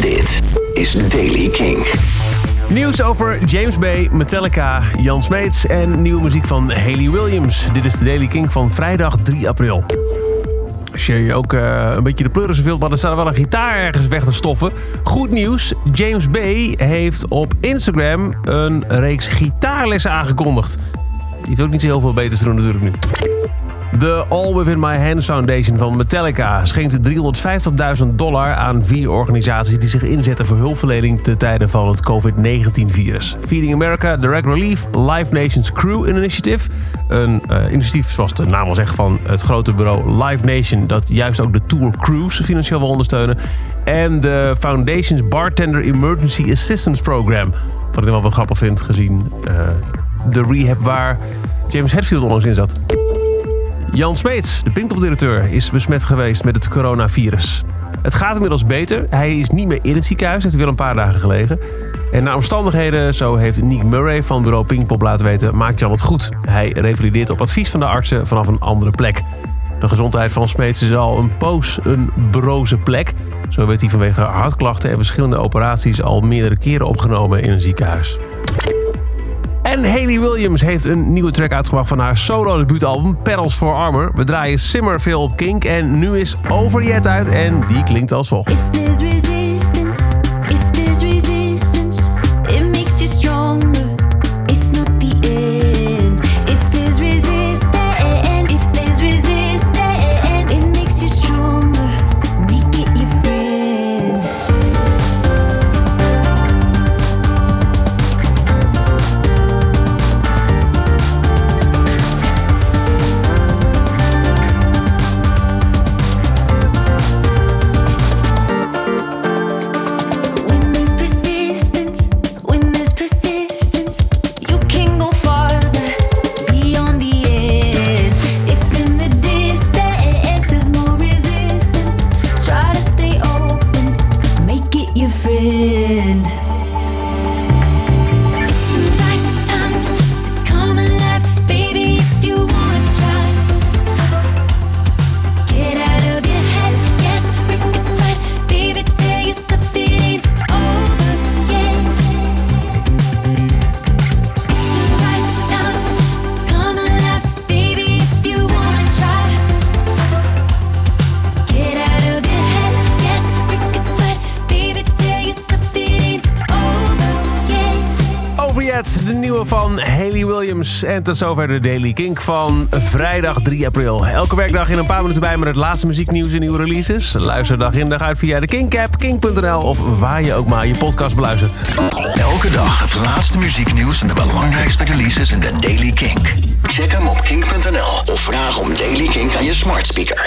Dit is Daily King. Nieuws over James Bay, Metallica, Jan Smeets en nieuwe muziek van Haley Williams. Dit is de Daily King van vrijdag 3 april. Als je ook eh, een beetje de pleuren wilt, maar er staat wel een gitaar ergens weg te stoffen. Goed nieuws, James Bay heeft op Instagram een reeks gitaarlessen aangekondigd. Die heeft ook niet zo heel veel beters te doen natuurlijk nu. De All Within My Hands Foundation van Metallica schenkt 350.000 dollar aan vier organisaties die zich inzetten voor hulpverlening te tijden van het COVID-19-virus. Feeding America, Direct Relief, Live Nations Crew Initiative. Een uh, initiatief, zoals de naam al zegt, van het grote bureau Live Nation, dat juist ook de Tour Cruise financieel wil ondersteunen. En de Foundation's Bartender Emergency Assistance Program. Wat ik wel wel grappig vind, gezien uh, de rehab waar James Hetfield onlangs in zat. Jan Smeets, de Pinkpop-directeur, is besmet geweest met het coronavirus. Het gaat inmiddels beter. Hij is niet meer in het ziekenhuis, heeft weer een paar dagen gelegen. En naar omstandigheden, zo heeft Nick Murray van bureau Pinkpop laten weten, maakt Jan het goed. Hij revalideert op advies van de artsen vanaf een andere plek. De gezondheid van Smeets is al een poos een broze plek. Zo werd hij vanwege hartklachten en verschillende operaties al meerdere keren opgenomen in een ziekenhuis. En Haley Williams heeft een nieuwe track uitgebracht van haar solo debuutalbum Pedals for Armor. We draaien Simmer veel op Kink en nu is Over Yet uit en die klinkt als volgt. friend. De nieuwe van Haley Williams. En tot zover de Daily Kink van vrijdag 3 april. Elke werkdag in een paar minuten bij met het laatste muzieknieuws en nieuwe releases. Luister dag in dag uit via de Kink-app, kink.nl of waar je ook maar je podcast beluistert. Elke dag het laatste muzieknieuws en de belangrijkste releases in de Daily Kink. Check hem op kink.nl of vraag om Daily Kink aan je smart speaker.